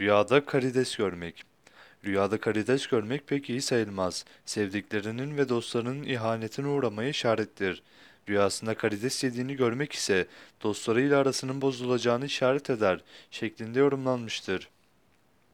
Rüyada karides görmek. Rüyada karides görmek pek iyi sayılmaz. Sevdiklerinin ve dostlarının ihanetine uğramaya işarettir. Rüyasında karides yediğini görmek ise dostlarıyla arasının bozulacağını işaret eder şeklinde yorumlanmıştır.